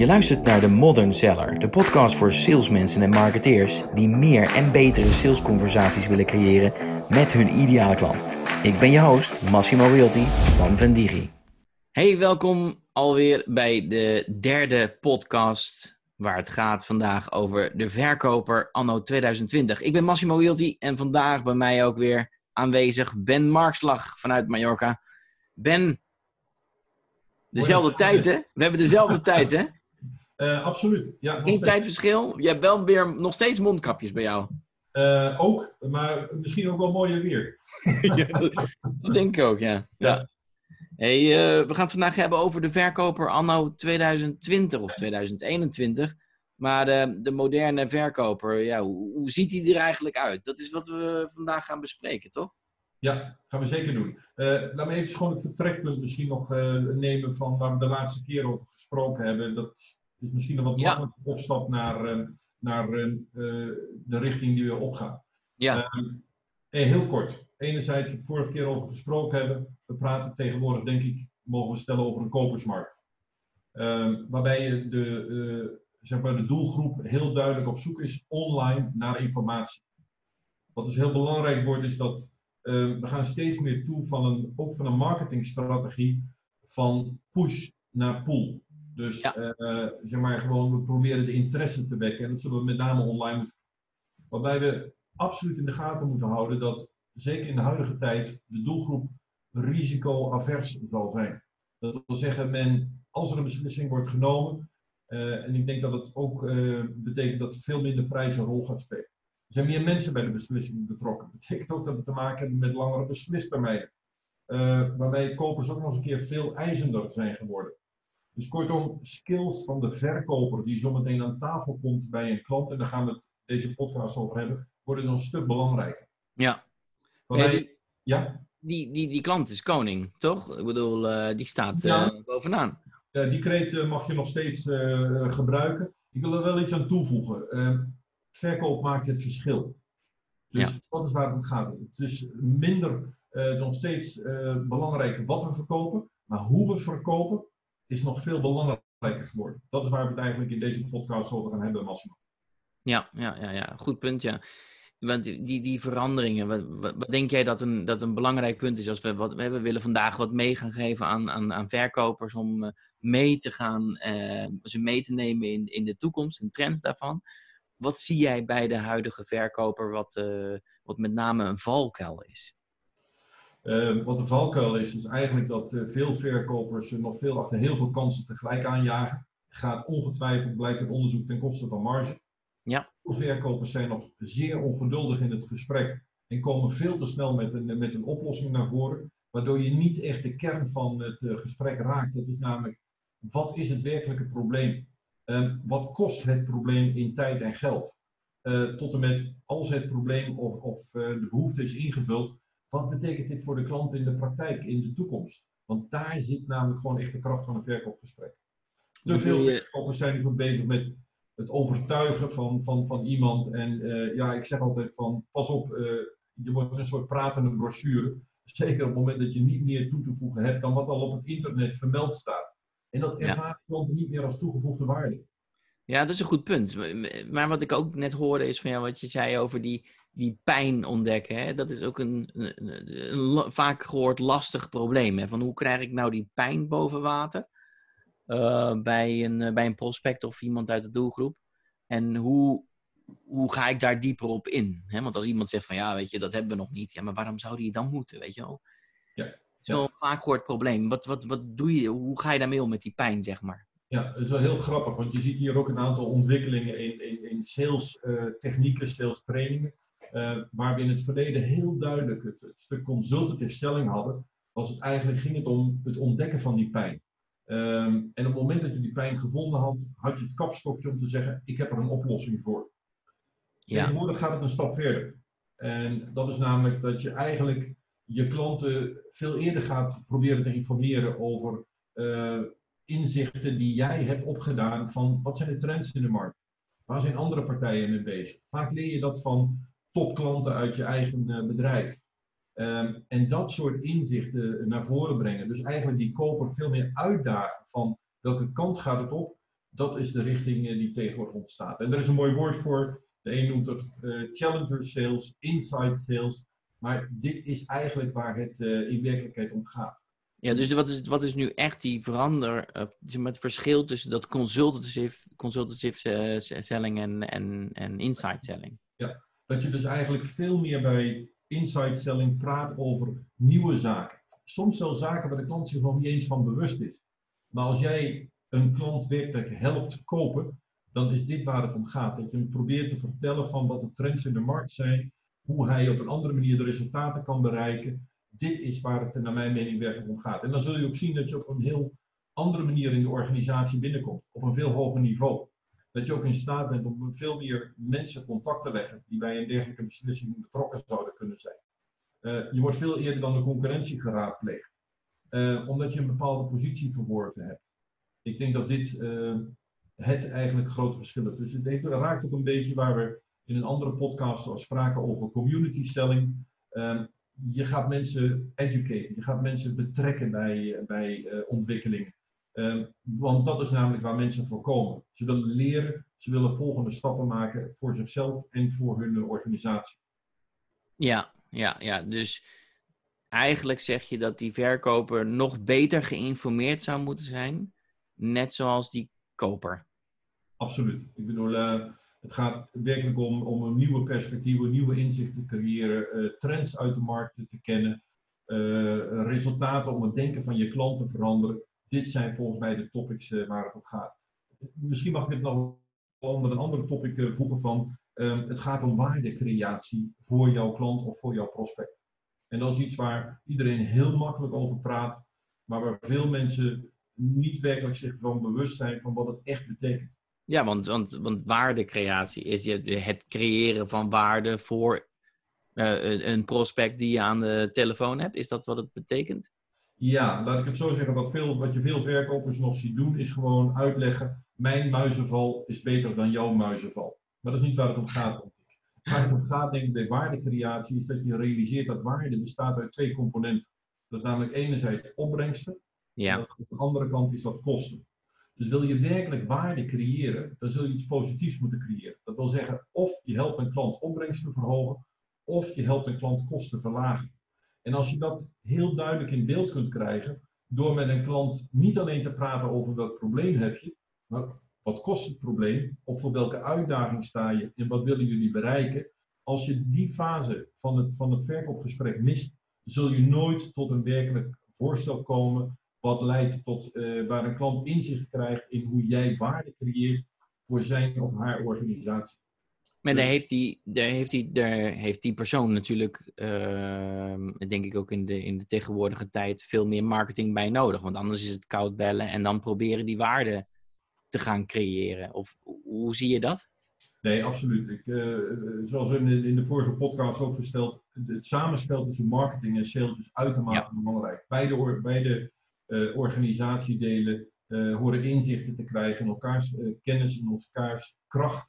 Je luistert naar de Modern Seller, de podcast voor salesmensen en marketeers die meer en betere salesconversaties willen creëren met hun ideale klant. Ik ben je host, Massimo Realty van Vendigi. Hey, welkom alweer bij de derde podcast waar het gaat vandaag over de verkoper anno 2020. Ik ben Massimo Realty en vandaag bij mij ook weer aanwezig Ben Markslag vanuit Mallorca. Ben, dezelfde tijd hè? We hebben dezelfde tijd hè? Uh, absoluut. Ja, Geen tijdverschil. Je hebt wel weer nog steeds mondkapjes bij jou. Uh, ook, maar misschien ook wel mooier weer. ja, dat denk ik ook, ja. ja. Hey, uh, we gaan het vandaag hebben over de verkoper anno 2020 of 2021. Maar de, de moderne verkoper, ja, hoe, hoe, ziet die er eigenlijk uit? Dat is wat we vandaag gaan bespreken, toch? Ja, gaan we zeker doen. Uh, laat me even gewoon het vertrekpunt misschien nog nemen van waar we de laatste keer over gesproken hebben. Dat is misschien een wat ja. makkelijke opstap naar, uh, naar uh, de richting die we opgaan. Ja. Uh, heel kort. Enerzijds, we vorige keer over gesproken hebben. We praten tegenwoordig, denk ik, mogen we stellen over een kopersmarkt. Ehm, waarbij je de, zeg maar de doelgroep heel duidelijk op zoek is online naar informatie. Wat dus heel belangrijk wordt, is dat we gaan steeds meer toe van een, ook van een marketingstrategie van push naar pull. Dus ja. uh, zeg maar gewoon, we proberen de interesse te wekken. En dat zullen we met name online moeten. Waarbij we absoluut in de gaten moeten houden dat, zeker in de huidige tijd, de doelgroep risicoavers zal zijn. Dat wil zeggen, men, als er een beslissing wordt genomen, uh, en ik denk dat het ook uh, betekent dat veel minder prijs een rol gaat spelen. Er zijn meer mensen bij de beslissing betrokken. Dat betekent ook dat we te maken hebben met langere beslistermijnen. waarbij kopers ook nog eens een keer veel eisender zijn geworden. Dus kortom, skills van de verkoper die zometeen aan tafel komt bij een klant, en daar gaan we het deze podcast over hebben, worden dan een stuk belangrijker. Ja. Waarbij, die, ja? Die, die, die klant is koning, toch? Ik bedoel, uh, die staat ja. uh, bovenaan. Ja, die kreet uh, mag je nog steeds gebruiken. Ik wil er wel iets aan toevoegen. verkoop maakt het verschil. Dus ja. dat is waar het om gaat. Het is minder nog steeds belangrijk wat we verkopen, maar hoe we verkopen, is nog veel belangrijker geworden. Dat is waar we het eigenlijk in deze podcast over gaan hebben, Massimo. Ja, ja, ja, ja. goed punt, ja. Want die, die veranderingen, wat, denk jij dat een, dat een belangrijk punt is? Als we, wat, we willen vandaag wat mee gaan geven aan, aan, aan verkopers om uh, mee te gaan, uh, ze mee te nemen in, in de toekomst en trends daarvan. Wat zie jij bij de huidige verkoper wat, uh, wat met name een valkuil is? Uh, wat de valkuil is, is eigenlijk dat uh, veel verkopers nog veel achter heel veel kansen tegelijk aanjagen. Gaat ongetwijfeld, blijkt het onderzoek, ten koste van marge. Ja. Veel verkopers zijn nog zeer ongeduldig in het gesprek en komen veel te snel met een, met een oplossing naar voren, waardoor je niet echt de kern van het uh, gesprek raakt. Dat is namelijk, wat is het werkelijke probleem? wat kost het probleem in tijd en geld? tot en met, als het probleem of, of de behoefte is ingevuld, wat betekent dit voor de klant in de praktijk, in de toekomst? Want daar zit namelijk gewoon echt de kracht van een verkoopgesprek. Te veel verkopers zijn nu zo bezig met het overtuigen van, van, van iemand. En uh, ja, ik zeg altijd van, pas op, uh, je wordt een soort pratende brochure. Zeker op het moment dat je niet meer toe te voegen hebt dan wat al op het internet vermeld staat. En dat ervaren ja. klanten niet meer als toegevoegde waarde. Ja, dat is een goed punt. Maar wat ik ook net hoorde is van ja, wat je zei over die, die pijn ontdekken. Hè? Dat is ook een, een, een, een vaak gehoord lastig probleem. Hè? Van hoe krijg ik nou die pijn boven water uh, bij, een, bij een prospect of iemand uit de doelgroep? En hoe, hoe ga ik daar dieper op in? Hè? Want als iemand zegt van ja, weet je, dat hebben we nog niet. Ja, maar waarom zou die dan moeten, weet je wel? Ja. Zo'n ja. vaak gehoord probleem. Wat, wat, wat doe je, hoe ga je daarmee om met die pijn, zeg maar? Ja, dat is wel heel grappig, want je ziet hier ook een aantal ontwikkelingen in, in, in sales uh, technieken, sales trainingen. Uh, waar we in het verleden heel duidelijk het, het, stuk consultative selling hadden, was het eigenlijk, ging het om het ontdekken van die pijn. Um, en op het moment dat je die pijn gevonden had, had je het kapstokje om te zeggen, ik heb er een oplossing voor. Ja. Tegenwoordig gaat het een stap verder. En dat is namelijk dat je eigenlijk je klanten veel eerder gaat proberen te informeren over uh, inzichten die jij hebt opgedaan van wat zijn de trends in de markt? Waar zijn andere partijen mee bezig? Vaak leer je dat van topklanten uit je eigen uh, bedrijf. Um, en dat soort inzichten naar voren brengen. Dus eigenlijk die koper veel meer uitdagen van welke kant gaat het op. Dat is de richting die tegenwoordig ontstaat. En er is een mooi woord voor. De een noemt het challenger sales, inside sales. Maar dit is eigenlijk waar het in werkelijkheid om gaat. Ja, dus wat is, wat is nu echt die verander, uh, het verschil tussen dat consultative, consultative uh, selling en, en, en inside selling? Ja, dat je dus eigenlijk veel meer bij inside selling praat over nieuwe zaken. Soms zelfs zaken waar de klant zich nog niet eens van bewust is. Maar als jij een klant werkelijk helpt kopen, dan is dit waar het om gaat. Dat je hem probeert te vertellen van wat de trends in de markt zijn, hoe hij op een andere manier de resultaten kan bereiken dit is waar het naar mijn mening werkelijk om gaat. En dan zul je ook zien dat je op een heel andere manier in de organisatie binnenkomt, op een veel hoger niveau. Dat je ook in staat bent om veel meer mensen contact te leggen die bij een dergelijke beslissing betrokken zouden kunnen zijn. Uh, je wordt veel eerder dan de concurrentie geraadpleegd, uh, omdat je een bepaalde positie verworven hebt. Ik denk dat dit uh, het eigenlijk grote verschil is. Dus het raakt ook een beetje waar we in een andere podcast al spraken over community selling. Ehm, je gaat mensen educaten, je gaat mensen betrekken bij, bij uh, ontwikkelingen. Uh, want dat is namelijk waar mensen voor komen. Ze willen leren, ze willen volgende stappen maken voor zichzelf en voor hun organisatie. Ja, ja, ja. Dus eigenlijk zeg je dat die verkoper nog beter geïnformeerd zou moeten zijn, net zoals die koper. Absoluut. Ik bedoel, uh, het gaat werkelijk om, om een nieuwe perspectieven, nieuwe inzichten te creëren, uh, trends uit de markt te kennen, uh, resultaten om het denken van je klant te veranderen. Dit zijn volgens mij de topics uh, waar het om gaat. Misschien mag ik het nog onder een andere topic voegen van ehm, het gaat om waardecreatie voor jouw klant of voor jouw prospect. En dat is iets waar iedereen heel makkelijk over praat, maar waar veel mensen niet werkelijk zich van bewust zijn van wat het echt betekent. Ja, want, want, want waardecreatie is je, het creëren van waarde voor uh, een prospect die je aan de telefoon hebt. Is dat wat het betekent? Ja, laat ik het zo zeggen. Wat, veel, wat je veel verkopers nog ziet doen, is gewoon uitleggen: mijn muizenval is beter dan jouw muizenval. Maar dat is niet waar het om gaat. Waar het om gaat, denk ik, bij waardecreatie, is dat je realiseert dat waarde bestaat uit twee componenten. Dat is namelijk enerzijds opbrengsten, ja. en aan de andere kant is dat kosten. Dus wil je werkelijk waarde creëren, dan zul je iets positiefs moeten creëren. Dat wil zeggen, of je helpt een klant opbrengsten verhogen, of je helpt een klant kosten verlagen. En als je dat heel duidelijk in beeld kunt krijgen, door met een klant niet alleen te praten over welk probleem heb je, maar wat kost het probleem, of voor welke uitdaging sta je en wat willen jullie bereiken. Als je die fase van het, van het verkoopgesprek mist, zul je nooit tot een werkelijk voorstel komen wat leidt tot uh, waar een klant inzicht krijgt in hoe jij waarde creëert voor zijn of haar organisatie. Maar daar dus- heeft die, daar heeft die, daar heeft die persoon natuurlijk, uh, denk ik ook in de, in de tegenwoordige tijd, veel meer marketing bij nodig. Want anders is het koud bellen en dan proberen die waarde te gaan creëren. Of hoe zie je dat? Nee, absoluut. Ik, uh, zoals we in de, in de, vorige podcast ook gesteld, het samenspel tussen marketing en sales is uitermate ja. belangrijk. Beide, beide organisatiedelen uh, horen inzichten te krijgen elkaars uh, kennis en elkaars kracht.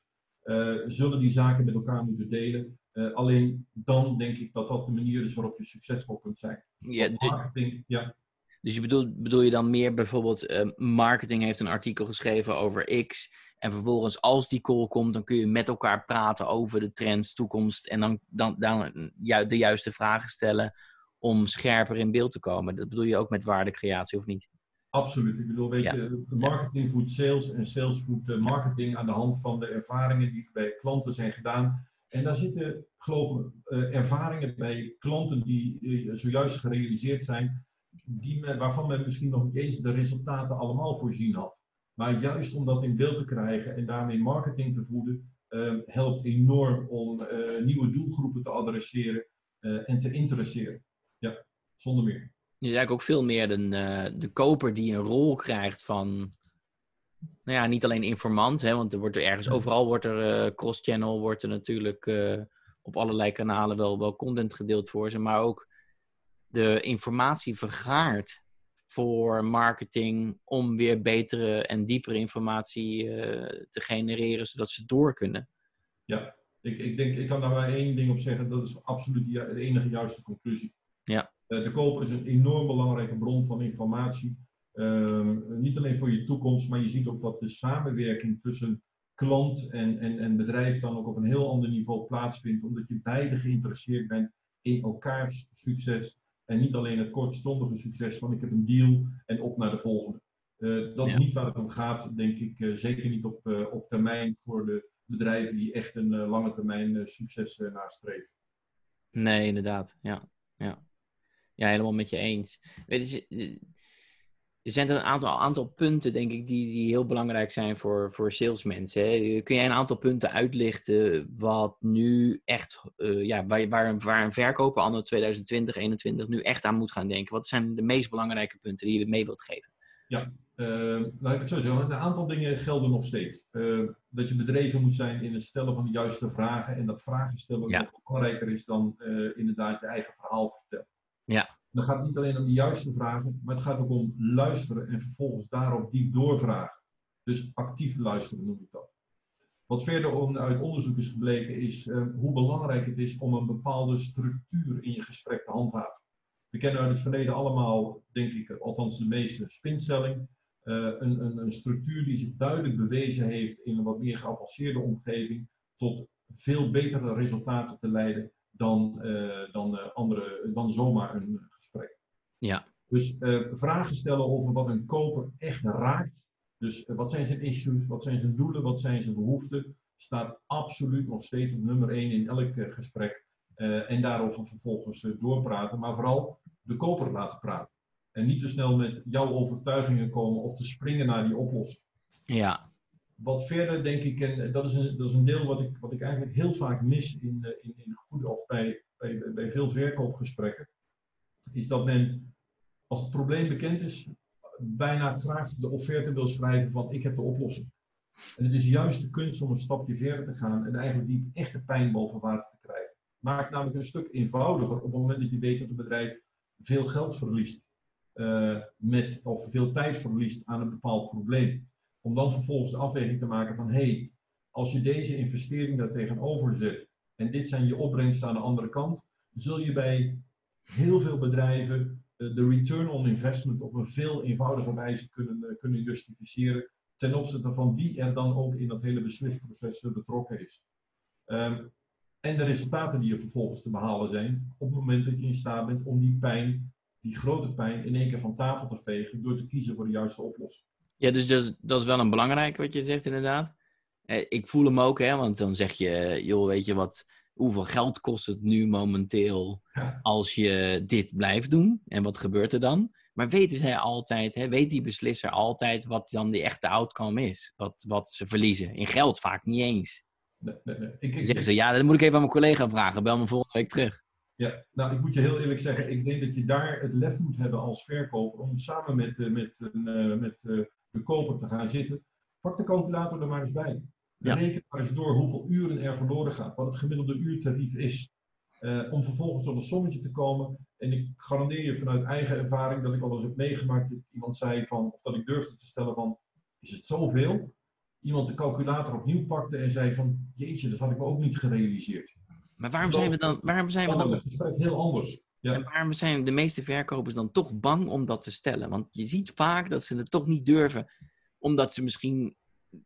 zullen die zaken met elkaar moeten delen. alleen dan denk ik dat dat de manier is waarop je succesvol kunt zijn. Ja, marketing, ja. Dus je bedoel, bedoel je dan meer bijvoorbeeld, marketing heeft een artikel geschreven over X. En vervolgens, als die call komt, dan kun je met elkaar praten over de trends, toekomst. En dan, dan, dan de juiste vragen stellen om scherper in beeld te komen. Dat bedoel je ook met waardecreatie, of niet? Absoluut. Ik bedoel, weet je, marketing voedt sales en sales voedt eh, marketing aan de hand van de ervaringen die bij klanten zijn gedaan. En daar zitten, geloof me, uh, ervaringen bij klanten die uh, zojuist gerealiseerd zijn, die waarvan men misschien nog niet eens de resultaten allemaal voorzien had. Maar juist om dat in beeld te krijgen en daarmee marketing te voeden, helpt enorm om nieuwe doelgroepen te adresseren en te interesseren. Ja, zonder meer. Je is eigenlijk ook veel meer de, uh, de koper die een rol krijgt van, nou ja, niet alleen informant, hè, want er wordt er ergens, overal wordt er uh, cross-channel, wordt er natuurlijk uh, op allerlei kanalen wel, wel content gedeeld voor ze, maar ook de informatie vergaart voor marketing om weer betere en diepere informatie te genereren, zodat ze door kunnen. Ja, ik, ik denk, ik kan daar maar één ding op zeggen, dat is absoluut de enige juiste conclusie. Ja. Eh, de koper is een enorm belangrijke bron van informatie. Ehm, niet alleen voor je toekomst, maar je ziet ook dat de samenwerking tussen klant en, en, en bedrijf dan ook op een heel ander niveau plaatsvindt, omdat je beide geïnteresseerd bent in elkaars succes en niet alleen het kortstondige succes van ik heb een deal en op naar de volgende. Uh, dat is niet waar het om gaat, denk ik. Uh, zeker niet op, uh, op termijn voor de bedrijven die echt een lange termijn succes nastreven. Nee, inderdaad. Ja. Ja. Ja, helemaal met je eens. Weet je, er zijn een aantal, aantal punten, denk ik, die, die heel belangrijk zijn voor, voor salesmensen. Hè? Kun jij een aantal punten uitlichten wat nu echt, uh, ja, waar, waar, waar een verkoper anno 2020, 2021 nu echt aan moet gaan denken? Wat zijn de meest belangrijke punten die je mee wilt geven? Ja, uh, laat ik het zo zeggen. Een aantal dingen gelden nog steeds. Uh, dat je bedreven moet zijn in het stellen van de juiste vragen. En dat vragen stellen ja. nog belangrijker is dan inderdaad je eigen verhaal vertellen. Ja. Dan gaat het niet alleen om de juiste vragen, maar het gaat ook om luisteren en vervolgens daarop diep doorvragen. Dus actief luisteren noem ik dat. Wat verder uit onderzoek is gebleken is uh, hoe belangrijk het is om een bepaalde structuur in je gesprek te handhaven. We kennen uit het verleden allemaal, denk ik, althans de meeste, spinselling. Uh, een, een, een, structuur die zich duidelijk bewezen heeft in een wat meer geavanceerde omgeving tot veel betere resultaten te leiden dan, uh, dan, uh, andere, dan zomaar een gesprek. Ja. Dus uh, vragen stellen over wat een koper echt raakt. Dus wat zijn zijn issues, wat zijn zijn doelen, wat zijn zijn behoeften, staat absoluut nog steeds op nummer 1 in elk gesprek. en daarover vervolgens doorpraten, maar vooral de koper laten praten. En niet te snel met jouw overtuigingen komen of te springen naar die oplossing. Ja, wat verder denk ik, en dat is een, dat is een deel wat ik, wat ik eigenlijk heel vaak mis in, eh, in, in goede of bij, bij, bij veel verkoopgesprekken, is dat men, als het probleem bekend is, bijna graag de offerte wil schrijven van ik heb de oplossing. En het is juist de kunst om een stapje verder te gaan en eigenlijk die echte pijn boven water te krijgen. Maakt namelijk een stuk eenvoudiger op het moment dat je weet dat het bedrijf veel geld verliest. Uh, met, of veel tijd verliest aan een bepaald probleem. Om dan vervolgens de afweging te maken van hé, hey, als je deze investering daar tegenover zet en dit zijn je opbrengsten aan de andere kant, zul je bij heel veel bedrijven eh, de return on investment op een veel eenvoudiger wijze kunnen, eh, kunnen justificeren ten opzichte van wie er dan ook in dat hele beslisproces eh, betrokken is. Um, en de resultaten die er vervolgens te behalen zijn op het moment dat je in staat bent om die pijn, die grote pijn, in één keer van tafel te vegen door te kiezen voor de juiste oplossing. Ja, dus dat is, dat is wel een belangrijke wat je zegt inderdaad. Eh, ik voel hem ook, hè, want dan zeg je, joh, weet je wat, hoeveel geld kost het nu momenteel als je dit blijft doen? En wat gebeurt er dan? Maar weten zij altijd, hè, weet die beslisser altijd wat dan die echte outcome is? Wat, wat ze verliezen? In geld vaak niet eens. Nee, nee, nee. Ik, ik, zeggen ze, ja, dat moet ik even aan mijn collega vragen. Bel me volgende week terug. Ja, nou, ik moet je heel eerlijk zeggen, ik denk dat je daar het lef moet hebben als verkoper om samen met, eh, met, met, met de koper te gaan zitten. Pak de calculator er maar eens bij. Ja. Reken maar eens door hoeveel uren er verloren gaat, wat het gemiddelde uurtarief is. Uh, om vervolgens tot een sommetje te komen. En ik garandeer je vanuit eigen ervaring dat ik al eens heb meegemaakt dat iemand zei van, of dat ik durfde te stellen van, is het zoveel? Iemand de calculator opnieuw pakte en zei van, jeetje, dat had ik me ook niet gerealiseerd. Maar waarom zijn we dan... Waarom zijn we dan... het gesprek heel anders. Ja. En waarom zijn de meeste verkopers dan toch bang om dat te stellen? Want je ziet vaak dat ze het toch niet durven, omdat ze misschien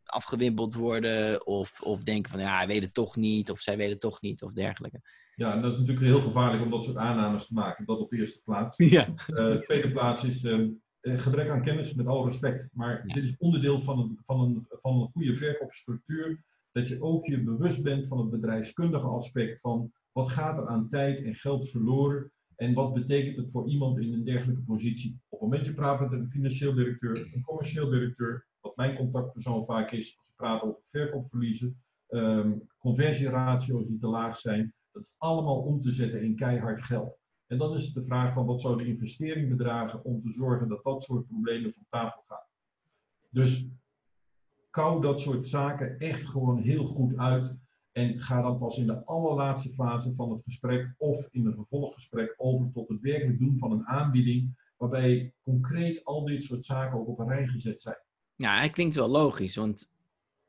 afgewimpeld worden of, of denken van ja, hij weet het toch niet of zij weet het toch niet of dergelijke. Ja, en dat is natuurlijk heel gevaarlijk om dat soort aannames te maken. Dat op de eerste plaats. Ja. Uh, tweede plaats is uh, gebrek aan kennis, met alle respect. Maar ja. dit is onderdeel van een, van, een, van een goede verkoopsstructuur. Dat je ook je bewust bent van het bedrijfskundige aspect van wat gaat er aan tijd en geld verloren en wat betekent het voor iemand in een dergelijke positie? Op het moment je praat met een financieel directeur, een commercieel directeur, wat mijn contactpersoon vaak is als we praten over verkoopverliezen, um, conversieratio's die te laag zijn, dat is allemaal om te zetten in keihard geld. En dan is het de vraag van wat zou de investering bedragen om te zorgen dat dat soort problemen van tafel gaan. Dus kou dat soort zaken echt gewoon heel goed uit en ga dan pas in de allerlaatste fase van het gesprek of in een vervolggesprek over tot het werkelijk doen van een aanbieding, waarbij concreet al dit soort zaken op een rij gezet zijn. Ja, het klinkt wel logisch, want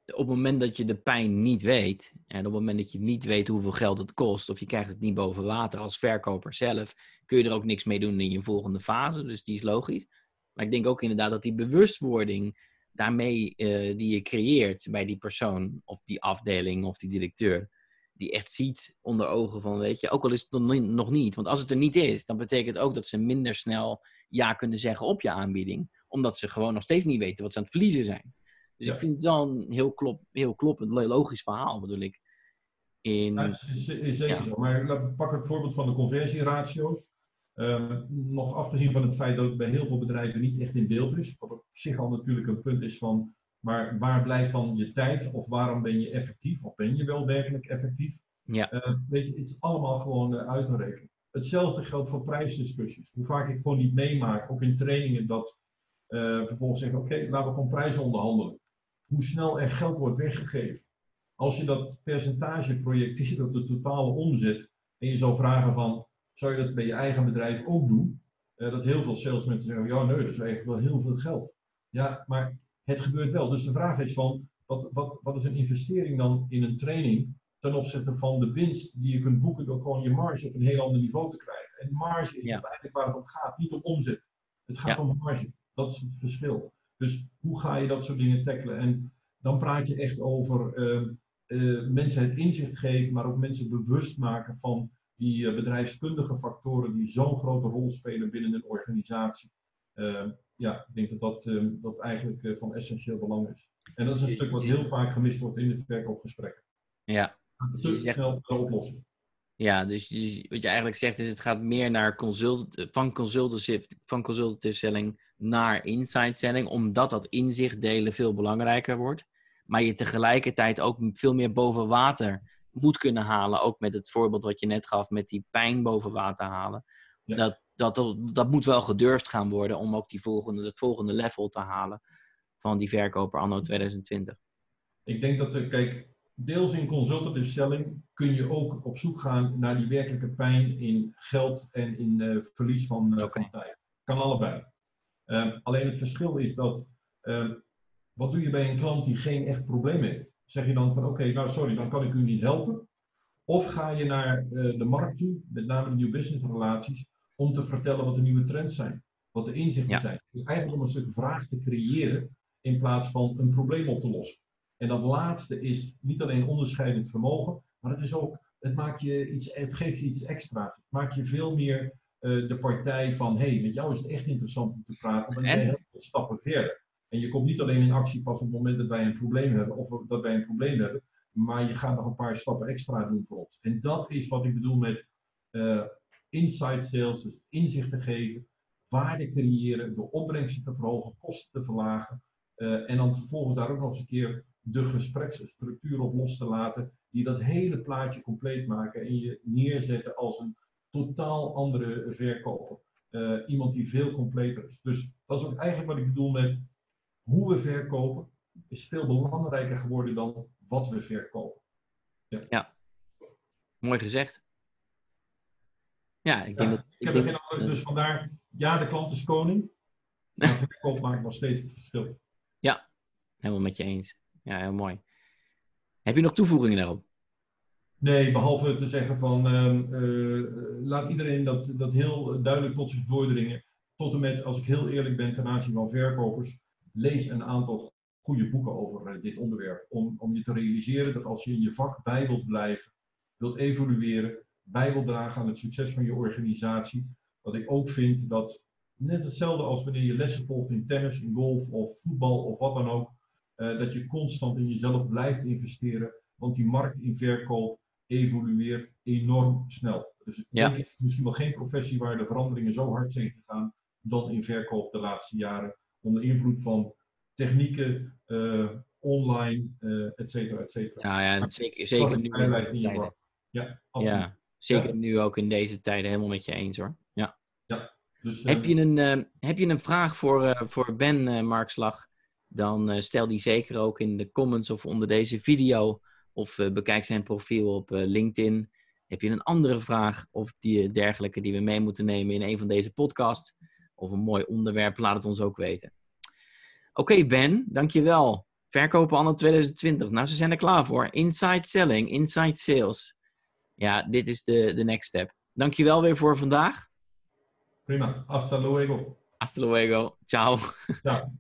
op het moment dat je de pijn niet weet, en op het moment dat je niet weet hoeveel geld het kost, of je krijgt het niet boven water als verkoper zelf, kun je er ook niks mee doen in je volgende fase, dus die is logisch. Maar ik denk ook inderdaad dat die bewustwording daarmee uh, die je creëert bij die persoon of die afdeling of die directeur, die echt ziet onder ogen van, weet je, ook al is het nog niet. Want als het er niet is, dan betekent ook dat ze minder snel ja kunnen zeggen op je aanbieding. Omdat ze gewoon nog steeds niet weten wat ze aan het verliezen zijn. Dus ik vind het wel een heel, klop, heel kloppend, logisch verhaal, bedoel ik. In, ja, is, is zeker zo. Maar pak het voorbeeld van de conversieratio's. Uh, nog afgezien van het feit dat het bij heel veel bedrijven niet echt in beeld is. Wat op zich al natuurlijk een punt is van, maar waar blijft dan je tijd? Of waarom ben je effectief? Of ben je wel werkelijk effectief? Ja. Uh, weet je, het is allemaal gewoon uh, uit te rekenen. Hetzelfde geldt voor prijsdiscussies. Hoe vaak ik gewoon niet meemaak, ook in trainingen, dat uh, vervolgens zeggen: oké, okay, laten we gewoon prijzen onderhandelen. Hoe snel er geld wordt weggegeven. Als je dat percentage projecteert op de totale omzet en je zou vragen van, zou je dat bij je eigen bedrijf ook doen? Uh, dat heel veel salesmensen zeggen, ja nee, dat is eigenlijk wel heel veel geld. Ja, maar het gebeurt wel. Dus de vraag is van, wat, wat, wat is een investering dan in een training ten opzichte van de winst die je kunt boeken door gewoon je marge op een heel ander niveau te krijgen. En marge is ja. eigenlijk waar het om gaat, niet om omzet. Het gaat om marge. Dat is het verschil. Dus hoe ga je dat soort dingen tackelen? En dan praat je echt over uh, uh, mensen het inzicht geven, maar ook mensen bewust maken van die uh, bedrijfskundige factoren die zo'n grote rol spelen binnen een organisatie. Ehm, ja, ik denk dat dat, ehm, dat eigenlijk eh, van essentieel belang is. En dat is een stuk wat heel vaak gemist wordt in de verkoopgesprekken. Ja, te snel de oplossing. Ja, dus wat je eigenlijk zegt is het gaat meer naar consult, van, consultative, van consultative selling naar insight selling, omdat dat inzicht delen veel belangrijker wordt. Maar je tegelijkertijd ook veel meer boven water moet kunnen halen. Ook met het voorbeeld wat je net gaf met die pijn boven water halen. Dat, dat, dat moet wel gedurfd gaan worden om ook die volgende, het volgende level te halen van die verkoper anno 2020. Ik denk dat, er, kijk, deels in consultative selling kun je ook op zoek gaan naar die werkelijke pijn in geld en in uh, verlies van, uh, okay. van, tijd. Kan allebei. Uh, alleen het verschil is dat, ehm, wat doe je bij een klant die geen echt probleem heeft? Zeg je dan van, oké, okay, nou sorry, dan kan ik u niet helpen. Of ga je naar eh, de markt toe, met name de nieuw business relaties, om te vertellen wat de nieuwe trends zijn, wat de inzichten ja. zijn. Dus eigenlijk om een stuk vraag te creëren in plaats van een probleem op te lossen. En dat laatste is niet alleen onderscheidend vermogen, maar het is ook, het, maakt je iets, het geeft je iets extra's. Het maakt je veel meer uh, de partij van, hé, hey, met jou is het echt interessant om te praten, maar je heel veel stappen verder. En je komt niet alleen in actie pas op het moment dat wij een probleem hebben, of dat wij een probleem hebben, maar je gaat nog een paar stappen extra doen voor ons. En dat is wat ik bedoel met uh, inside sales, dus inzichten geven, waarde creëren, de opbrengsten te verhogen, kosten te verlagen. Uh, en dan vervolgens daar ook nog eens een keer de gespreksstructuur op los te laten, die dat hele plaatje compleet maken en je neerzetten als een totaal andere verkoper. Uh, iemand die veel completer is. Dus dat is ook eigenlijk wat ik bedoel met hoe we verkopen, is veel belangrijker geworden dan wat we verkopen. Ja, ja. mooi gezegd. Ja, ik denk ja, dat. Ik, heb denk, geen andere, dus vandaar, ja, de klant is koning. Maar verkoop maakt nog steeds het verschil. Ja, helemaal met je eens. Ja, heel mooi. Heb je nog toevoegingen daarop? Nee, behalve te zeggen van uh, uh, laat iedereen dat, dat heel duidelijk tot zich doordringen. Tot en met, als ik heel eerlijk ben ten aanzien van verkopers, lees een aantal goede boeken over uh, dit onderwerp. Om, om je te realiseren dat als je in je vak bij wilt blijven, wilt evolueren, bij wilt dragen aan het succes van je organisatie. Dat ik ook vind dat net hetzelfde als wanneer je lessen volgt in tennis, in golf of voetbal of wat dan ook. Uh, dat je constant in jezelf blijft investeren. Want die markt in verkoop evolueert enorm snel. Dus ja. is misschien wel geen professie waar de veranderingen zo hard zijn gegaan dan in verkoop de laatste jaren. Onder invloed van technieken, uh, online, uh, et cetera, et cetera. Ja, ja zeker, zeker nu. Ja, ja, zeker ja. nu ook in deze tijden helemaal met je eens hoor. Ja. ja dus, heb, je een, uh, heb je een vraag voor, voor Ben Markslag? Dan stel die zeker ook in de comments of onder deze video. Of bekijk zijn profiel op LinkedIn. Heb je een andere vraag of die, dergelijke die we mee moeten nemen in een van deze podcasts? Of een mooi onderwerp, laat het ons ook weten. Oké okay, Ben, dankjewel. Verkopen anno 2020. Nou, ze zijn er klaar voor. Inside selling, inside sales. Ja, dit is de, de next step. Dankjewel weer voor vandaag. Prima. Hasta luego. Hasta luego. Ciao. Ciao.